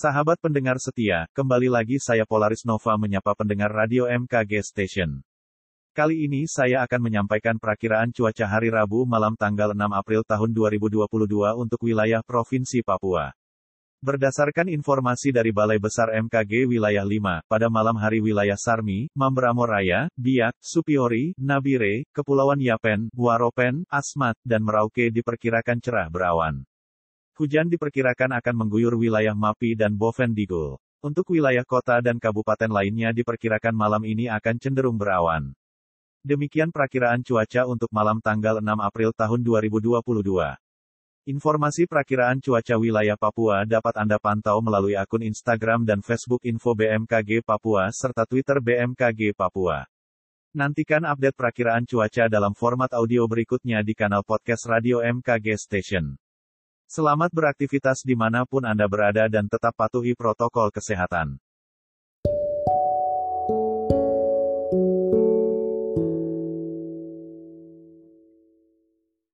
Sahabat pendengar setia, kembali lagi saya Polaris Nova menyapa pendengar radio MKG Station. Kali ini saya akan menyampaikan perakiraan cuaca hari Rabu malam tanggal 6 April tahun 2022 untuk wilayah Provinsi Papua. Berdasarkan informasi dari Balai Besar MKG Wilayah 5, pada malam hari wilayah Sarmi, Mamberamo Raya, Biak, Supiori, Nabire, Kepulauan Yapen, Waropen, Asmat, dan Merauke diperkirakan cerah berawan. Hujan diperkirakan akan mengguyur wilayah Mapi dan Boven Digul. Untuk wilayah kota dan kabupaten lainnya diperkirakan malam ini akan cenderung berawan. Demikian perakiraan cuaca untuk malam tanggal 6 April tahun 2022. Informasi perakiraan cuaca wilayah Papua dapat Anda pantau melalui akun Instagram dan Facebook Info BMKG Papua serta Twitter BMKG Papua. Nantikan update perakiraan cuaca dalam format audio berikutnya di kanal podcast Radio MKG Station. Selamat beraktivitas di mana pun Anda berada dan tetap patuhi protokol kesehatan.